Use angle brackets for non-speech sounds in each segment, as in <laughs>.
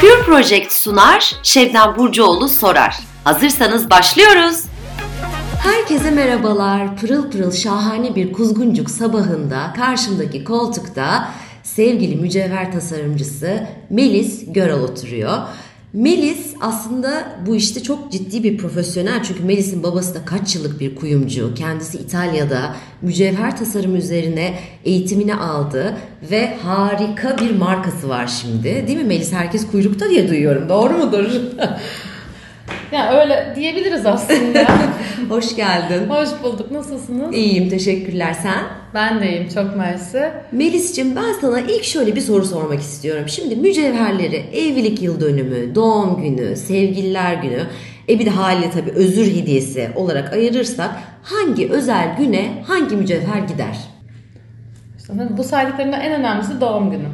Pure Project sunar, Şebnem Burcuoğlu sorar. Hazırsanız başlıyoruz. Herkese merhabalar. Pırıl pırıl şahane bir kuzguncuk sabahında karşımdaki koltukta sevgili mücevher tasarımcısı Melis Göral oturuyor. Melis aslında bu işte çok ciddi bir profesyonel çünkü Melis'in babası da kaç yıllık bir kuyumcu. Kendisi İtalya'da mücevher tasarım üzerine eğitimini aldı ve harika bir markası var şimdi. Değil mi Melis? Herkes kuyrukta diye duyuyorum. Doğru mudur? <laughs> Ya öyle diyebiliriz aslında. <laughs> Hoş geldin. Hoş bulduk. Nasılsınız? İyiyim teşekkürler sen. Ben de iyiyim. Çok mersi. Melis'cim ben sana ilk şöyle bir soru sormak istiyorum. Şimdi mücevherleri evlilik yıl dönümü, doğum günü, sevgililer günü, e bir de haliyle tabii özür hediyesi olarak ayırırsak hangi özel güne hangi mücevher gider? İşte bu saydıklarımdan en önemlisi doğum günü.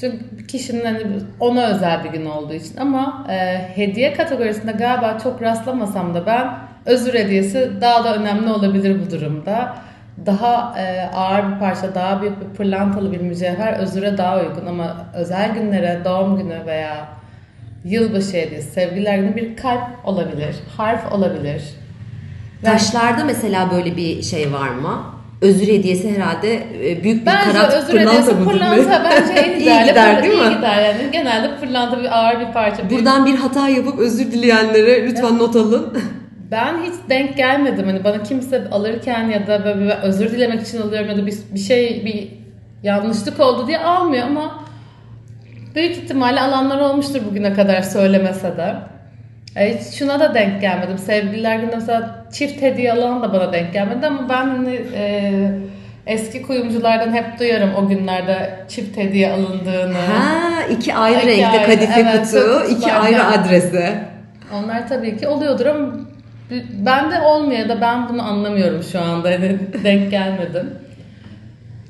Çünkü kişinin hani ona özel bir gün olduğu için ama e, hediye kategorisinde galiba çok rastlamasam da ben özür hediyesi daha da önemli olabilir bu durumda. Daha e, ağır bir parça, daha bir pırlantalı bir mücevher özüre daha uygun ama özel günlere, doğum günü veya yılbaşı hediyesi, sevgililer günü bir kalp olabilir, harf olabilir. Taşlarda mesela böyle bir şey var mı? Özür hediyesi herhalde e, büyük bir Bence karat özür pırlanta hediyesi pırlanta bence en <laughs> İyi gider, değil iyi mi? gider yani. Genelde pırlanta bir ağır bir parça. Buradan bir hata yapıp özür dileyenlere lütfen not alın. Ben hiç denk gelmedim. Hani bana kimse alırken ya da böyle bir özür dilemek için alıyorum ya da bir, bir şey bir yanlışlık oldu diye almıyor ama büyük ihtimalle alanlar olmuştur bugüne kadar söylemese de. E, hiç şuna da denk gelmedim. Sevgililer günü mesela çift hediye alan da bana denk gelmedi ama ben hani e, eski kuyumculardan hep duyarım o günlerde çift hediye alındığını. Ha, iki ayrı İki renkte ayrı, kadife evet, kutu, iki ayrı Yani- adrese. Onlar tabii ki oluyordur ama ben de olmuyor da ben bunu anlamıyorum şu anda. <laughs> Denk gelmedim.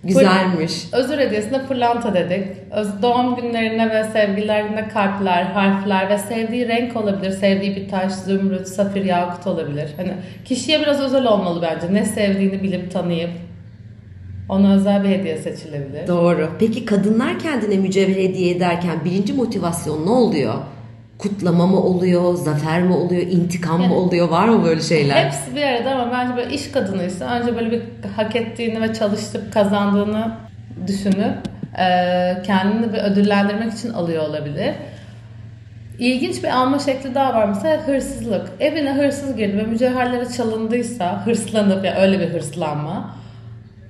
Güzelmiş. Özür hediyesine pırlanta dedik. Öz, doğum günlerine ve sevgililer gününe kalpler, harfler ve sevdiği renk olabilir. Sevdiği bir taş, zümrüt, safir, yakut olabilir. Hani kişiye biraz özel olmalı bence. Ne sevdiğini bilip tanıyıp ona özel bir hediye seçilebilir. Doğru. Peki kadınlar kendine mücevher hediye ederken birinci motivasyon ne oluyor? Kutlama mı oluyor, zafer mi oluyor, intikam mı oluyor? Var mı böyle şeyler? Hepsi bir arada ama bence böyle iş kadınıysa önce böyle bir hak ettiğini ve çalışıp kazandığını düşünüp eee, kendini bir ödüllendirmek için alıyor olabilir. İlginç bir alma şekli daha var. Mesela hırsızlık. Evine hırsız girdi ve mücevherleri çalındıysa hırslanıp ya öyle bir hırslanma.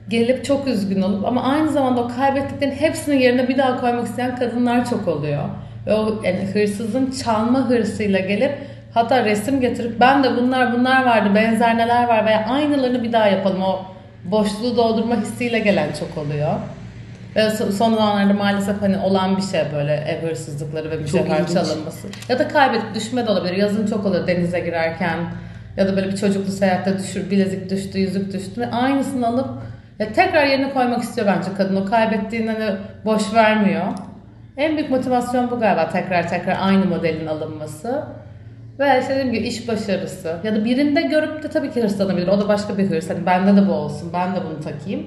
Gelip çok üzgün olup ama aynı zamanda o kaybettiklerin hepsini yerine bir daha koymak isteyen kadınlar çok oluyor. Ve o yani hırsızın çalma hırsıyla gelip hatta resim getirip ben de bunlar bunlar vardı benzer neler var veya aynılarını bir daha yapalım o boşluğu doldurma hissiyle gelen çok oluyor. Ve so- son zamanlarda maalesef hani olan bir şey böyle ev hırsızlıkları ve mücevher ilginç. çalınması. Ya da kaybedip düşme de olabilir. Yazın çok oluyor denize girerken ya da böyle bir çocuklu seyahatte düşür, bilezik düştü, yüzük düştü ve aynısını alıp ya tekrar yerine koymak istiyor bence kadın. O kaybettiğini hani boş vermiyor. En büyük motivasyon bu galiba tekrar tekrar aynı modelin alınması. Ve işte dediğim gibi iş başarısı. Ya da birinde görüp de tabii ki hırslanabilir. O da başka bir hırs. Hani bende de bu olsun, ben de bunu takayım.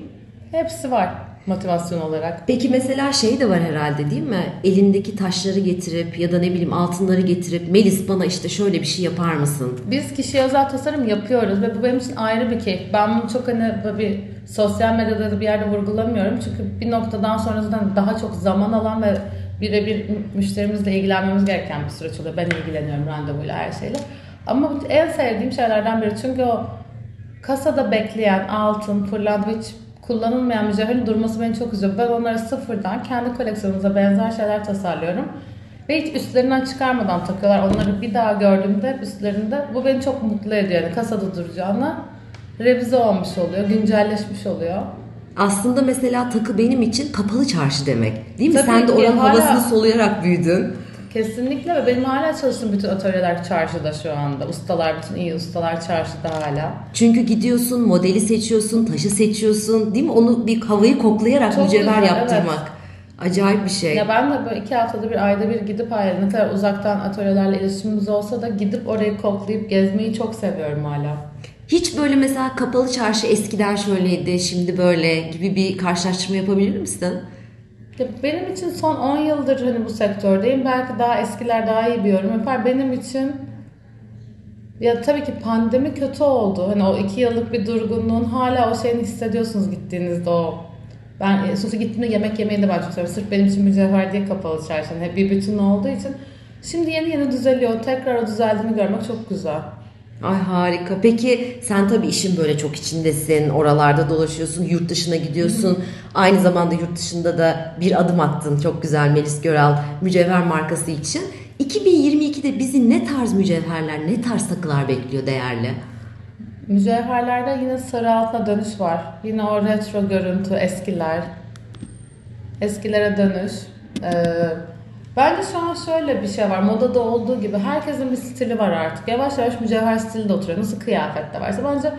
Hepsi var motivasyon olarak. Peki mesela şey de var herhalde değil mi? Elindeki taşları getirip ya da ne bileyim altınları getirip Melis bana işte şöyle bir şey yapar mısın? Biz kişiye özel tasarım yapıyoruz ve bu benim için ayrı bir keyif. Ben bunu çok hani bir sosyal medyada da bir yerde vurgulamıyorum. Çünkü bir noktadan sonra zaten daha çok zaman alan ve birebir müşterimizle ilgilenmemiz gereken bir süreç oluyor. Ben ilgileniyorum randevuyla her şeyle. Ama en sevdiğim şeylerden biri. Çünkü o kasada bekleyen altın, pırlanta kullanılmayan mücevherin durması beni çok üzüyor. Ben onları sıfırdan kendi koleksiyonumuza benzer şeyler tasarlıyorum. Ve hiç üstlerinden çıkarmadan takıyorlar. Onları bir daha gördüğümde üstlerinde bu beni çok mutlu ediyor. Yani kasada duracağına revize olmuş oluyor, güncelleşmiş oluyor. Aslında mesela takı benim için kapalı çarşı demek. Değil mi? Tabii Sen de oranın hala- havasını soluyarak büyüdün. Kesinlikle ve benim hala çalıştığım bütün atölyeler çarşıda şu anda. Ustalar, bütün iyi ustalar çarşıda hala. Çünkü gidiyorsun, modeli seçiyorsun, taşı seçiyorsun. Değil mi? Onu bir havayı koklayarak Çok mücevher güzel, yaptırmak. Acayip bir şey. Ya ben de böyle iki haftada bir, ayda bir gidip hala ne kadar uzaktan atölyelerle iletişimimiz olsa da gidip orayı koklayıp gezmeyi çok seviyorum hala. Hiç böyle mesela kapalı çarşı eskiden şöyleydi, şimdi böyle gibi bir karşılaştırma yapabilir misin? Ya benim için son 10 yıldır hani bu sektördeyim. Belki daha eskiler daha iyi bir yorum yapar. Benim için ya tabii ki pandemi kötü oldu. Hani o iki yıllık bir durgunluğun hala o şeyini hissediyorsunuz gittiğinizde o. Ben e, sonuçta gittiğimde yemek yemeyi de ben çok seviyorum. Sırf benim için mücevher diye kapalı çarşı. Hep bir bütün olduğu için. Şimdi yeni yeni düzeliyor. Tekrar o düzeldiğini görmek çok güzel. Ay harika. Peki sen tabii işin böyle çok içindesin. Oralarda dolaşıyorsun, yurt dışına gidiyorsun. Aynı zamanda yurt dışında da bir adım attın. Çok güzel Melis Göral mücevher markası için. 2022'de bizi ne tarz mücevherler, ne tarz takılar bekliyor değerli? Mücevherlerde yine sarı altına dönüş var. Yine o retro görüntü, eskiler. Eskilere dönüş. Ee, bence şu an şöyle bir şey var. Modada olduğu gibi herkesin bir stili var artık. Yavaş yavaş mücevher stili de oturuyor. Nasıl kıyafette varsa. Bence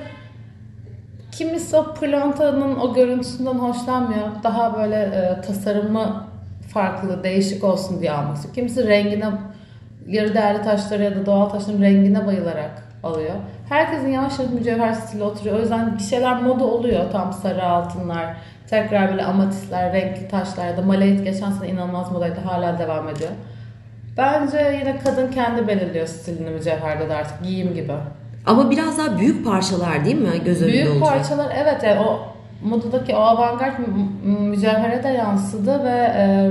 kimisi o pırlantanın o görüntüsünden hoşlanmıyor. Daha böyle e, tasarımı farklı, değişik olsun diye almak istiyor. Kimisi rengine, yarı değerli taşları ya da doğal taşların rengine bayılarak alıyor. Herkesin yavaş yavaş mücevher stili oturuyor. O yüzden bir şeyler moda oluyor. Tam sarı altınlar, tekrar böyle amatistler, renkli taşlar ya da maleit geçen sene inanılmaz modaydı. Hala devam ediyor. Bence yine kadın kendi belirliyor stilini mücevherde de artık giyim gibi. Ama biraz daha büyük parçalar değil mi göz önünde Büyük olacak? parçalar evet yani o modadaki o avantgard mü- mü- mücevhere de yansıdı ve e,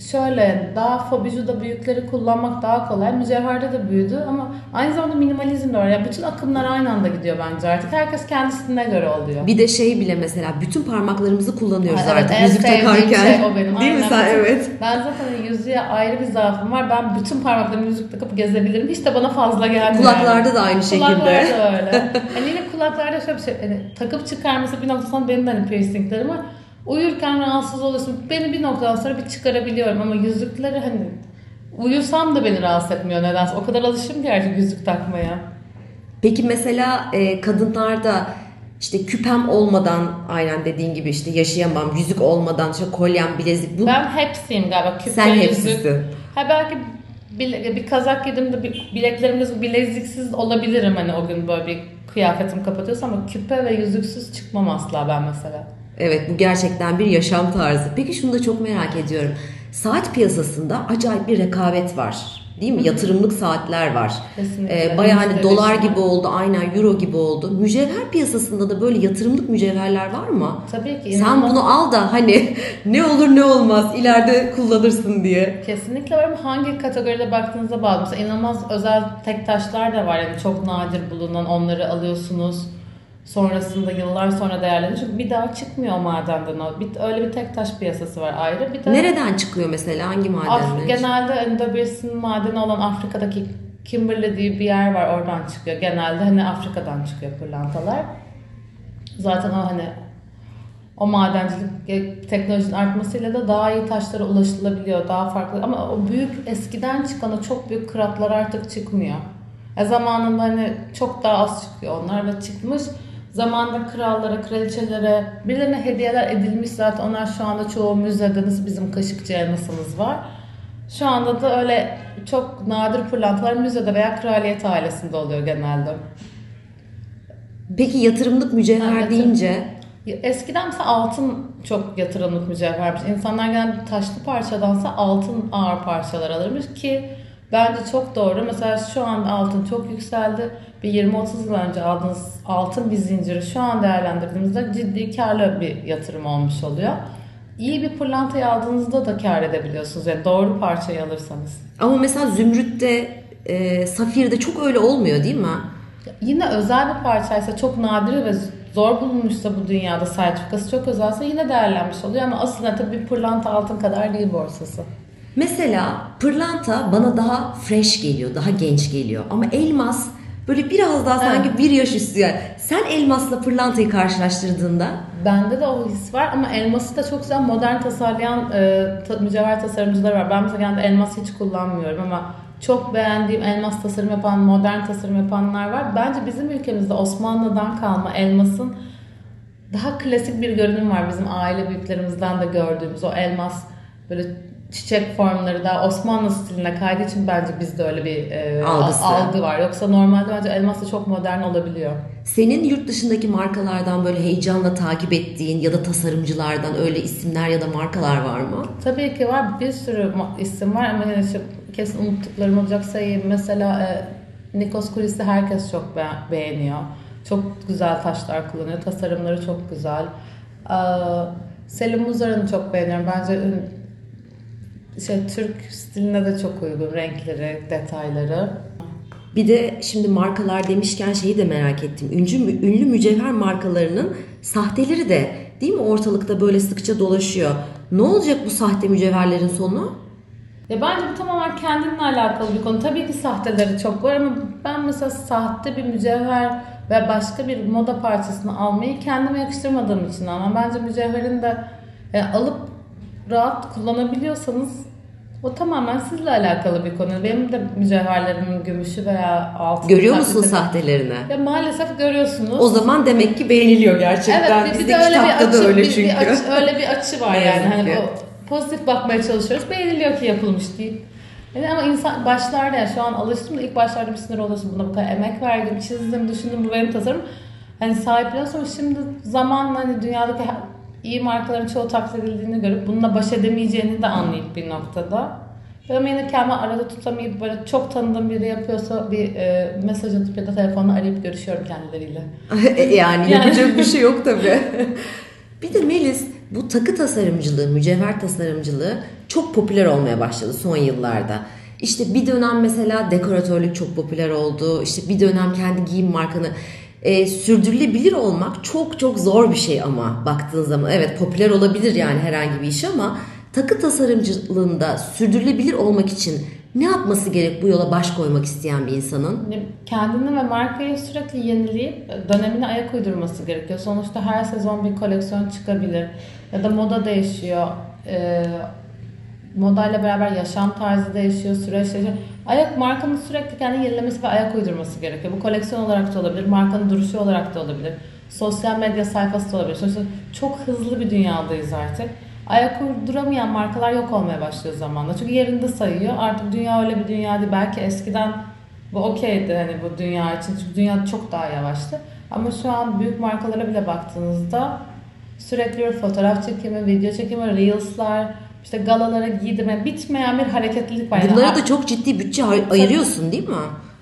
şöyle daha Fabiju'da büyükleri kullanmak daha kolay. Mücevherde de büyüdü ama aynı zamanda minimalizm de var. Yani bütün akımlar aynı anda gidiyor bence artık. Herkes kendisine göre oluyor. Bir de şey bile mesela bütün parmaklarımızı kullanıyoruz evet, artık yüzük sevdiğim takarken. şey o benim. <laughs> Değil mi sen? Evet. Ben zaten yüzüğe ayrı bir zaafım var. Ben bütün parmaklarımı yüzük takıp gezebilirim. Hiç de bana fazla gelmiyor. Kulaklarda da aynı şekilde. Kulaklarda da öyle. <laughs> hani yine kulaklarda şöyle bir şey. Hani takıp çıkarması bir noktadan sonra benim de hani piercinglerim var. Uyurken rahatsız oluyorsun. Beni bir noktadan sonra bir çıkarabiliyorum ama yüzükleri hani uyusam da beni rahatsız etmiyor nedense. O kadar alışım ki artık yüzük takmaya. Peki mesela e, kadınlarda işte küpem olmadan aynen dediğin gibi işte yaşayamam, yüzük olmadan işte kolyem, bilezik bu Ben hepsiyim galiba. Küpe, sen yüzük. hepsisin. Ha belki bile- bir kazak giydiğimde bileklerimde bileziksiz olabilirim hani o gün böyle bir kıyafetim kapatıyorsa ama küpe ve yüzüksüz çıkmam asla ben mesela. Evet bu gerçekten bir yaşam tarzı. Peki şunu da çok merak ediyorum. Saat piyasasında acayip bir rekabet var. Değil mi? Yatırımlık saatler var. Kesinlikle. Ee, bayağı hani dolar gibi oldu, aynen euro gibi oldu. Mücevher piyasasında da böyle yatırımlık mücevherler var mı? Tabii ki. Sen inanılmaz- bunu al da hani <laughs> ne olur ne olmaz ileride kullanırsın diye. Kesinlikle var ama hangi kategoride baktığınızda bağlı. Mesela inanılmaz özel tek taşlar da var. Yani çok nadir bulunan onları alıyorsunuz. Sonrasında yıllar sonra değerleniyor. Çünkü bir daha çıkmıyor o madenden. o. Bir, öyle bir tek taş piyasası var ayrı. Bir de Nereden çıkıyor mesela? Hangi Af- madenler? genelde Endobirsin madeni olan Afrika'daki Kimberley diye bir yer var oradan çıkıyor. Genelde hani Afrika'dan çıkıyor pırlantalar. Zaten o hani o madencilik teknolojinin artmasıyla da daha iyi taşlara ulaşılabiliyor. Daha farklı ama o büyük eskiden çıkan o çok büyük kıratlar artık çıkmıyor. E zamanında hani çok daha az çıkıyor onlar ve çıkmış. Zamanında krallara, kraliçelere, birilerine hediyeler edilmiş zaten. Onlar şu anda çoğu müzede nasıl bizim kaşıkçı elmasımız var. Şu anda da öyle çok nadir pırlantalar müzede veya kraliyet ailesinde oluyor genelde. Peki yatırımlık mücevher Evet. deyince Eskiden mesela altın çok yatırımlık mücevhermiş. İnsanlar genelde taşlı parçadansa altın ağır parçalar alırmış ki bence çok doğru. Mesela şu anda altın çok yükseldi. Bir 20-30 yıl önce aldığınız altın bir zinciri şu an değerlendirdiğimizde ciddi karlı bir yatırım olmuş oluyor. İyi bir pırlantayı aldığınızda da kar edebiliyorsunuz. Yani doğru parçayı alırsanız. ama mesela zümrütte, e, safirde çok öyle olmuyor değil mi? Yine özel bir parçaysa çok nadir ve zor bulunmuşsa bu dünyada sertifikası çok özelse yine değerlenmiş oluyor ama aslında tabii bir pırlanta altın kadar değil borsası. Mesela pırlanta bana daha fresh geliyor, daha genç geliyor. Ama elmas böyle biraz daha sanki bir yaş üstü yani. Sen elmasla pırlantayı karşılaştırdığında Bende de o his var ama elması da çok güzel modern tasarlayan e, mücevher tasarımcıları var. Ben mesela genelde elmas hiç kullanmıyorum ama çok beğendiğim elmas tasarım yapan, modern tasarım yapanlar var. Bence bizim ülkemizde Osmanlı'dan kalma elmasın daha klasik bir görünüm var bizim aile büyüklerimizden de gördüğümüz o elmas böyle çiçek formları da Osmanlı stiline kaydığı için bence bizde öyle bir e, Algısı. algı var. Yoksa normalde bence elmas da çok modern olabiliyor. Senin yurt dışındaki markalardan böyle heyecanla takip ettiğin ya da tasarımcılardan öyle isimler ya da markalar var mı? Tabii ki var bir sürü isim var ama yine işte kesin unuttuklarım olacak sayayım. Mesela e, Nikos Kulis'i herkes çok be- beğeniyor. Çok güzel taşlar kullanıyor. Tasarımları çok güzel. E, Selim Muzar'ını çok beğeniyorum. Bence şey Türk stiline de çok uygun renkleri, detayları. Bir de şimdi markalar demişken şeyi de merak ettim. Ünlü, ünlü mücevher markalarının sahteleri de değil mi ortalıkta böyle sıkça dolaşıyor. Ne olacak bu sahte mücevherlerin sonu? Ya bence bu tamamen kendinle alakalı bir konu. Tabii ki sahteleri çok var ama ben mesela sahte bir mücevher ve başka bir moda parçasını almayı kendime yakıştırmadığım için ama bence mücevherin de e, alıp rahat kullanabiliyorsanız o tamamen sizle alakalı bir konu. Benim de mücevherlerimin gümüşü veya altın. Görüyor musun sahelerini? Ya maalesef görüyorsunuz. O zaman demek ki beğeniliyor gerçekten. Evet, bir, de öyle bir açı, da öyle bir, çünkü. bir açı, öyle bir açı var <laughs> yani. Hani o pozitif bakmaya çalışıyoruz. Beğeniliyor ki yapılmış değil. Yani ama insan başlarda yani şu an alıştım da ilk başlarda bir sinir oluyorsun. Buna bu kadar emek verdim, çizdim, düşündüm bu benim tasarım. Hani sahipleniyorsun şimdi zamanla hani dünyadaki iyi markaların çoğu taklit edildiğini görüp bununla baş edemeyeceğini de anlayıp bir noktada. Ama yine kendimi arada tutamayıp böyle çok tanıdığım biri yapıyorsa bir e, mesaj atıp ya da telefonla arayıp görüşüyorum kendileriyle. <laughs> yani Yani. yapacak bir şey yok tabii. <laughs> bir de Melis bu takı tasarımcılığı, mücevher tasarımcılığı çok popüler olmaya başladı son yıllarda. İşte bir dönem mesela dekoratörlük çok popüler oldu. İşte bir dönem kendi giyim markanı e, sürdürülebilir olmak çok çok zor bir şey ama baktığın zaman evet popüler olabilir yani herhangi bir iş ama takı tasarımcılığında sürdürülebilir olmak için ne yapması gerek bu yola baş koymak isteyen bir insanın? Kendini ve markayı sürekli yenileyip dönemine ayak uydurması gerekiyor. Sonuçta her sezon bir koleksiyon çıkabilir ya da moda değişiyor. Ee, modayla beraber yaşam tarzı değişiyor, süreç değişiyor. Ayak markanın sürekli kendini yenilemesi ve ayak uydurması gerekiyor. Bu koleksiyon olarak da olabilir, markanın duruşu olarak da olabilir. Sosyal medya sayfası da olabilir. Sonuçta çok hızlı bir dünyadayız artık. Ayak uyduramayan markalar yok olmaya başlıyor zamanla. Çünkü yerinde sayıyor. Artık dünya öyle bir dünya. Belki eskiden bu okeydi hani bu dünya için. Çünkü dünya çok daha yavaştı. Ama şu an büyük markalara bile baktığınızda sürekli fotoğraf çekimi, video çekimi, reels'lar, işte galalara giydirme, bitmeyen bir hareketlilik var. Yani Bunlara da çok ciddi bütçe ay- ayırıyorsun değil mi?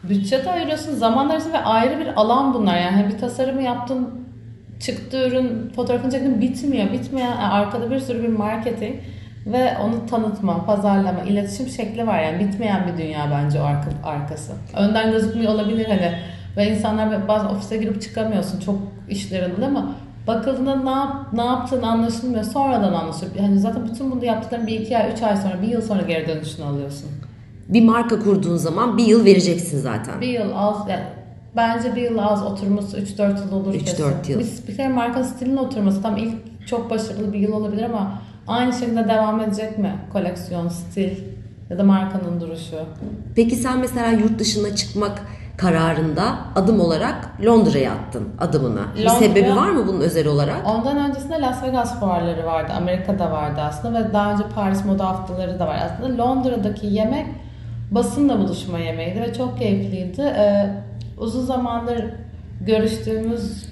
Bütçe de ayırıyorsun, zaman ayırıyorsun ve ayrı bir alan bunlar. Yani bir tasarımı yaptın, çıktı ürün, fotoğrafını çektin bitmiyor. Bitmeyen yani arkada bir sürü bir marketing ve onu tanıtma, pazarlama, iletişim şekli var. Yani bitmeyen bir dünya bence o arka, arkası. Önden gözükmüyor olabilir hani ve insanlar bazen ofise girip çıkamıyorsun çok işlerin oluyor ama bakıldığında ne, yap, ne yaptığın anlaşılmıyor. Sonradan anlaşılıyor. Yani zaten bütün bunu yaptıkların bir iki ay, üç ay sonra, bir yıl sonra geri dönüşünü alıyorsun. Bir marka kurduğun zaman bir yıl vereceksin zaten. Bir yıl az yani bence bir yıl az oturması 3-4 yıl olur 3-4 kesin. yıl. Bir, bir kere marka stilinin oturması tam ilk çok başarılı bir yıl olabilir ama aynı şekilde devam edecek mi? Koleksiyon, stil ya da markanın duruşu. Peki sen mesela yurt dışına çıkmak kararında adım olarak Londra'ya attın adımını. Bir Londra- sebebi var mı bunun özel olarak? Ondan öncesinde Las Vegas fuarları vardı. Amerika'da vardı aslında ve daha önce Paris Moda Haftaları da var. Aslında Londra'daki yemek basınla buluşma yemeğiydi ve çok keyifliydi. Ee, uzun zamandır görüştüğümüz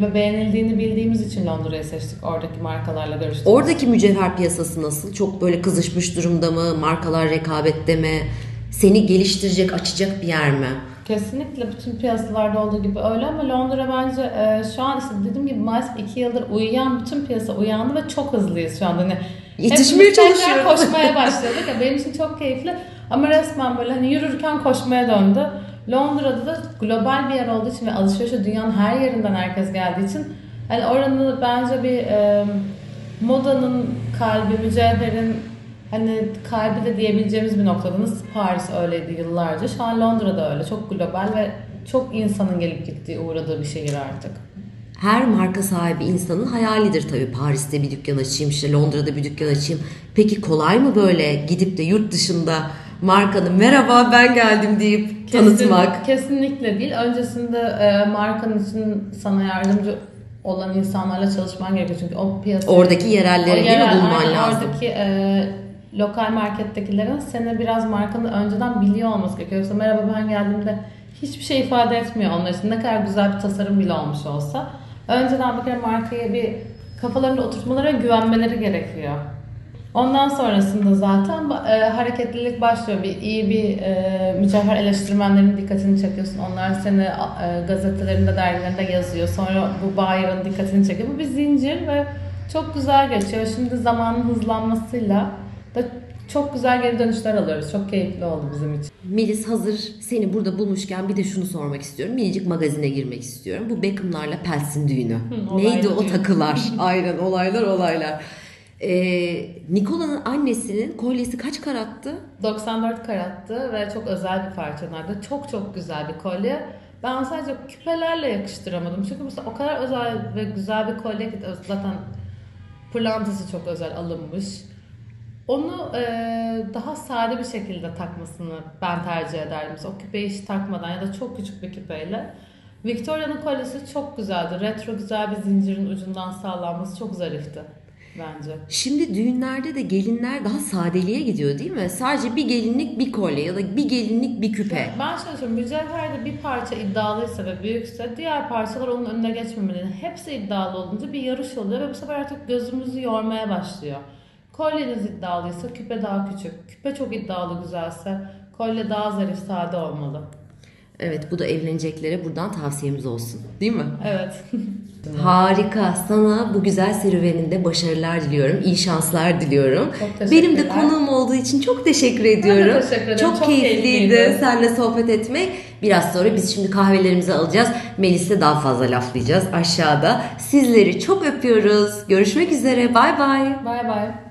ve beğenildiğini bildiğimiz için Londra'yı seçtik. Oradaki markalarla görüştük. Oradaki mücevher piyasası nasıl? Çok böyle kızışmış durumda mı? Markalar rekabette mi? Seni geliştirecek, açacak bir yer mi? Kesinlikle bütün piyasalarda olduğu gibi öyle ama Londra bence e, şu an işte dediğim gibi maalesef iki yıldır uyuyan bütün piyasa uyandı ve çok hızlıyız şu anda. Hani Yetişmeye çalışıyoruz. koşmaya <laughs> başladık. Ya benim için çok keyifli ama resmen böyle hani yürürken koşmaya döndü. Londra'da da global bir yer olduğu için ve alışverişe dünyanın her yerinden herkes geldiği için hani oranın bence bir e, modanın kalbi, mücevherin hani kalbi de diyebileceğimiz bir noktada nasıl Paris öyleydi yıllarca. Şu an Londra'da öyle. Çok global ve çok insanın gelip gittiği, uğradığı bir şehir artık. Her marka sahibi insanın hayalidir tabii. Paris'te bir dükkan açayım, işte Londra'da bir dükkan açayım. Peki kolay mı böyle gidip de yurt dışında markanın merhaba ben geldim deyip tanıtmak? Kesin- kesinlikle değil. Öncesinde e, markanın için sana yardımcı olan insanlarla çalışman gerekiyor. Çünkü o piyasa... Oradaki yerelleri değil mi bulman aynen, lazım? Oradaki e, lokal markettekilerin seni biraz markanı önceden biliyor olması gerekiyor. Yoksa merhaba ben geldiğimde hiçbir şey ifade etmiyor onlar için. Ne kadar güzel bir tasarım bile olmuş olsa. Önceden bir kere markaya bir kafalarında oturtmaları ve güvenmeleri gerekiyor. Ondan sonrasında zaten e, hareketlilik başlıyor. Bir iyi bir e, mücevher eleştirmenlerin dikkatini çekiyorsun. Onlar seni e, gazetelerinde, dergilerinde yazıyor. Sonra bu buyer'ın dikkatini çekiyor. Bu bir zincir ve çok güzel geçiyor. Şimdi zamanın hızlanmasıyla da çok güzel geri dönüşler alıyoruz. Çok keyifli oldu bizim için. Melis hazır seni burada bulmuşken bir de şunu sormak istiyorum. Minicik magazine girmek istiyorum. Bu Beckham'larla Peltz'in düğünü. olaylı Neydi o takılar? <laughs> Aynen olaylar olaylar. Ee, Nikola'nın annesinin kolyesi kaç karattı? 94 karattı ve çok özel bir parçalardı. Çok çok güzel bir kolye. Ben sadece küpelerle yakıştıramadım. Çünkü mesela o kadar özel ve güzel bir kolye ki zaten pırlantası çok özel alınmış. Onu e, daha sade bir şekilde takmasını ben tercih ederdim. O küpeyi hiç takmadan ya da çok küçük bir küpeyle. Victoria'nın kolyesi çok güzeldi. Retro güzel bir zincirin ucundan sağlanması çok zarifti bence. Şimdi düğünlerde de gelinler daha sadeliğe gidiyor değil mi? Sadece bir gelinlik bir kolye ya da bir gelinlik bir küpe. Ben şöyle söyleyeyim, mücevherde bir parça iddialıysa ve büyükse diğer parçalar onun önüne geçmemeli. Hepsi iddialı olunca bir yarış oluyor ve bu sefer artık gözümüzü yormaya başlıyor. Kolyeniz iddialıysa küpe daha küçük. Küpe çok iddialı güzelse kolye daha zarif sade olmalı. Evet bu da evleneceklere buradan tavsiyemiz olsun. Değil mi? Evet. <laughs> Harika. Sana bu güzel serüveninde başarılar diliyorum. iyi şanslar diliyorum. Benim de konuğum olduğu için çok teşekkür ediyorum. teşekkür ederim. Çok, Çok keyifliydi keyifliydi. seninle sohbet etmek. Biraz sonra biz şimdi kahvelerimizi alacağız. Melis'le daha fazla laflayacağız aşağıda. Sizleri çok öpüyoruz. Görüşmek üzere. Bay bay. Bay bay.